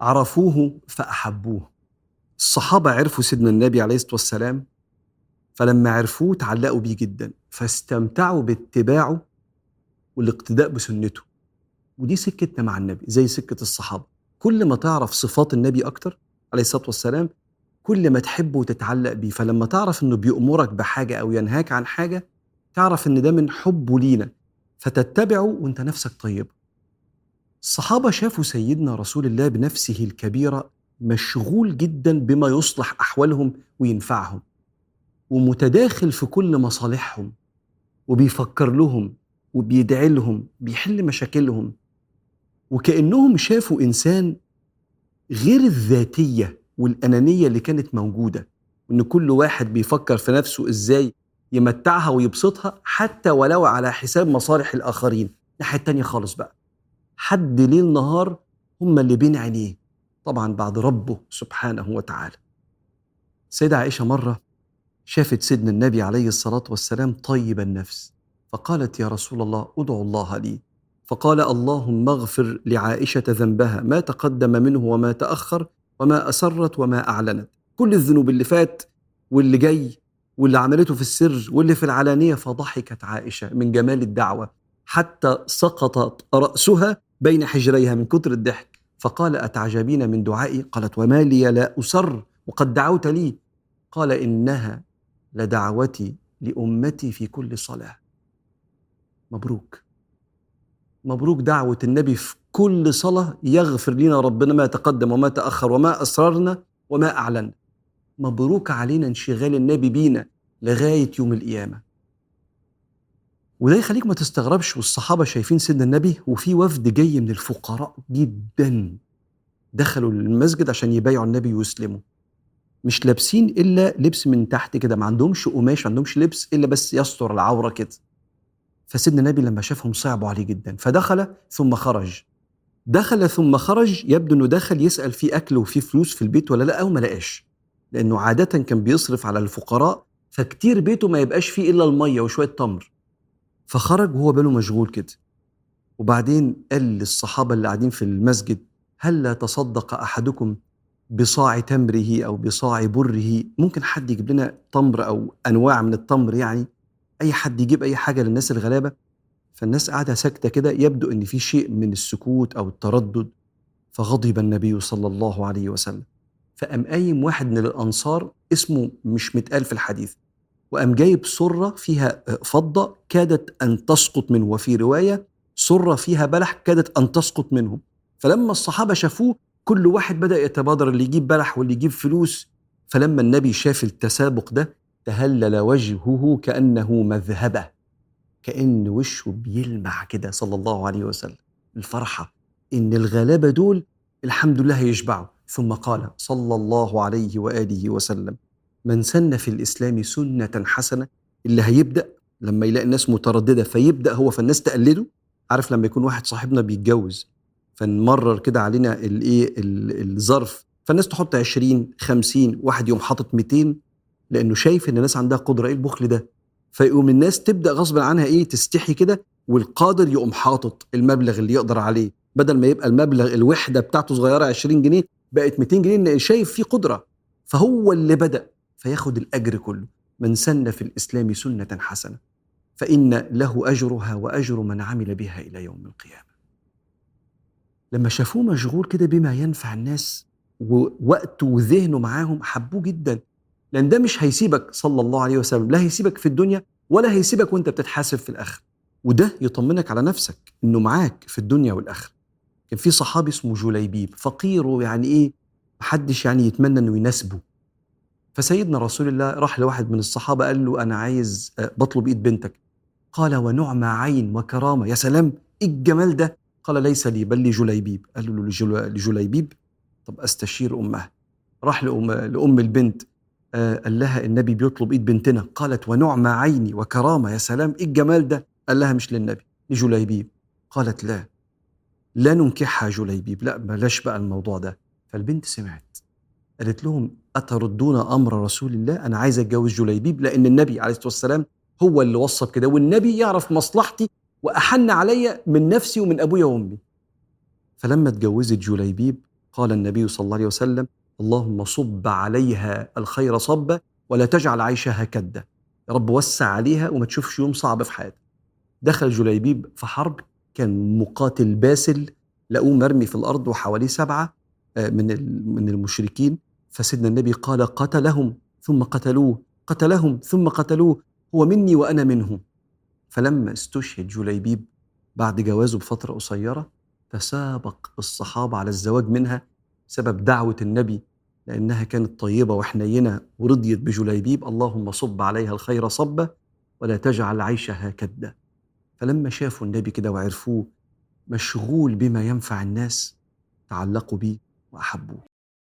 عرفوه فأحبوه. الصحابة عرفوا سيدنا النبي عليه الصلاة والسلام فلما عرفوه تعلقوا بيه جدا فاستمتعوا باتباعه والاقتداء بسنته. ودي سكتنا مع النبي زي سكة الصحابة. كل ما تعرف صفات النبي أكتر عليه الصلاة والسلام كل ما تحبه وتتعلق بيه. فلما تعرف إنه بيأمرك بحاجة أو ينهاك عن حاجة تعرف إن ده من حبه لينا. فتتبعه وأنت نفسك طيبة. الصحابة شافوا سيدنا رسول الله بنفسه الكبيرة مشغول جدا بما يصلح أحوالهم وينفعهم ومتداخل في كل مصالحهم وبيفكر لهم وبيدعي لهم بيحل مشاكلهم وكأنهم شافوا إنسان غير الذاتية والأنانية اللي كانت موجودة وإن كل واحد بيفكر في نفسه إزاي يمتعها ويبسطها حتى ولو على حساب مصالح الآخرين. الناحية التانية خالص بقى. حد ليل نهار هم اللي بين عينيه. طبعا بعد ربه سبحانه وتعالى. سيدة عائشة مرة شافت سيدنا النبي عليه الصلاة والسلام طيب النفس فقالت يا رسول الله ادعو الله لي. فقال اللهم اغفر لعائشة ذنبها ما تقدم منه وما تأخر وما أسرت وما أعلنت. كل الذنوب اللي فات واللي جاي واللي عملته في السر واللي في العلانية فضحكت عائشة من جمال الدعوة حتى سقطت رأسها بين حجريها من كتر الضحك. فقال أتعجبين من دعائي؟ قالت وما لي لا أسر وقد دعوت لي. قال إنها لدعوتي لأمتي في كل صلاة. مبروك. مبروك دعوة النبي في كل صلاة. يغفر لنا ربنا ما تقدم وما تأخر وما أسررنا وما أعلن. مبروك علينا انشغال النبي بينا لغاية يوم القيامة. وده يخليك ما تستغربش والصحابة شايفين سيدنا النبي وفي وفد جاي من الفقراء جدا. دخلوا المسجد عشان يبايعوا النبي ويسلموا. مش لابسين إلا لبس من تحت كده ما عندهمش قماش ما عندهمش لبس إلا بس يستر العورة كده. فسيدنا النبي لما شافهم صعبوا عليه جدا فدخل ثم خرج. دخل ثم خرج يبدو إنه دخل يسأل في أكل وفي فلوس في البيت ولا لأ أو ما لقاش. لأنه عادة كان بيصرف على الفقراء فكتير بيته ما يبقاش فيه إلا المية وشوية تمر. فخرج وهو باله مشغول كده. وبعدين قال للصحابة اللي قاعدين في المسجد هل تصدق أحدكم بصاع تمره أو بصاع بره؟ ممكن حد يجيب لنا تمر أو أنواع من التمر يعني؟ أي حد يجيب أي حاجة للناس الغلابة؟ فالناس قاعدة ساكتة كده يبدو إن في شيء من السكوت أو التردد. فغضب النبي صلى الله عليه وسلم. فقام قايم واحد من الأنصار اسمه مش متقال في الحديث. وقام جايب سرة فيها فضة كادت أن تسقط منه وفي رواية سرة فيها بلح كادت أن تسقط منه. فلما الصحابة شافوه كل واحد بدأ يتبادر اللي يجيب بلح واللي يجيب فلوس. فلما النبي شاف التسابق ده تهلل وجهه كأنه مذهبة كأن وشه بيلمع كده صلى الله عليه وسلم. الفرحة إن الغلابة دول الحمد لله يشبعوا. ثم قال صلى الله عليه وآله وسلم من سن في الإسلام سنة حسنة اللي هيبدأ لما يلاقي الناس مترددة فيبدأ هو فالناس تقلده. عارف لما يكون واحد صاحبنا بيتجوز فنمرر كده علينا الإيه الظرف فالناس تحط 20 50 واحد يوم حاطط 200 لأنه شايف إن الناس عندها قدرة إيه البخل ده؟ فيقوم الناس تبدأ غصب عنها إيه تستحي كده والقادر يقوم حاطط المبلغ اللي يقدر عليه. بدل ما يبقى المبلغ الوحدة بتاعته صغيرة 20 جنيه بقت 200 جنيه شايف فيه قدرة. فهو اللي بدأ. فياخد الأجر كله. من سن في الإسلام سنة حسنة فإن له أجرها وأجر من عمل بها إلى يوم القيامة. لما شافوه مشغول كده بما ينفع الناس ووقته وذهنه معاهم حبوه جدا. لأن ده مش هيسيبك صلى الله عليه وسلم لا هيسيبك في الدنيا ولا هيسيبك وأنت بتتحاسب في الآخرة. وده يطمنك على نفسك إنه معاك في الدنيا والآخرة. كان في صحابي اسمه جليبيب فقير ويعني إيه محدش يعني يتمنى إنه يناسبه. فسيدنا رسول الله راح لواحد من الصحابة قال له أنا عايز بطلب إيد بنتك. قال ونعم عين وكرامة. يا سلام إيه الجمال ده؟ قال ليس لي بل لجليبيب. قال له لجليبيب؟ طب أستشير أمها. راح لأم, لأم البنت آه قال لها النبي بيطلب إيد بنتنا. قالت ونعم عيني وكرامة. يا سلام إيه الجمال ده؟ قال لها مش للنبي لجليبيب. قالت لا. لا ننكحها جليبيب. لا بلاش بقى الموضوع ده. فالبنت سمعت. قالت لهم أتردون أمر رسول الله؟ أنا عايز أتجوز جليبيب لأن النبي عليه الصلاة والسلام هو اللي وصى كده والنبي يعرف مصلحتي وأحن عليا من نفسي ومن أبويا وأمي. فلما اتجوزت جليبيب قال النبي صلى الله عليه وسلم اللهم صب عليها الخير صبا ولا تجعل عيشها كدة يا رب وسع عليها وما تشوفش يوم صعب في حياتها. دخل جليبيب في حرب كان مقاتل باسل لقوه مرمي في الأرض وحواليه سبعة آه، من من المشركين. فسيدنا النبي قال قتلهم ثم قتلوه قتلهم ثم قتلوه هو مني وأنا منهم فلما استشهد جليبيب بعد جوازه بفترة قصيرة تسابق الصحابة على الزواج منها سبب دعوة النبي لأنها كانت طيبة وحنينة ورضيت بجليبيب اللهم صب عليها الخير صبا ولا تجعل عيشها كدا فلما شافوا النبي كده وعرفوه مشغول بما ينفع الناس تعلقوا بيه وأحبوه.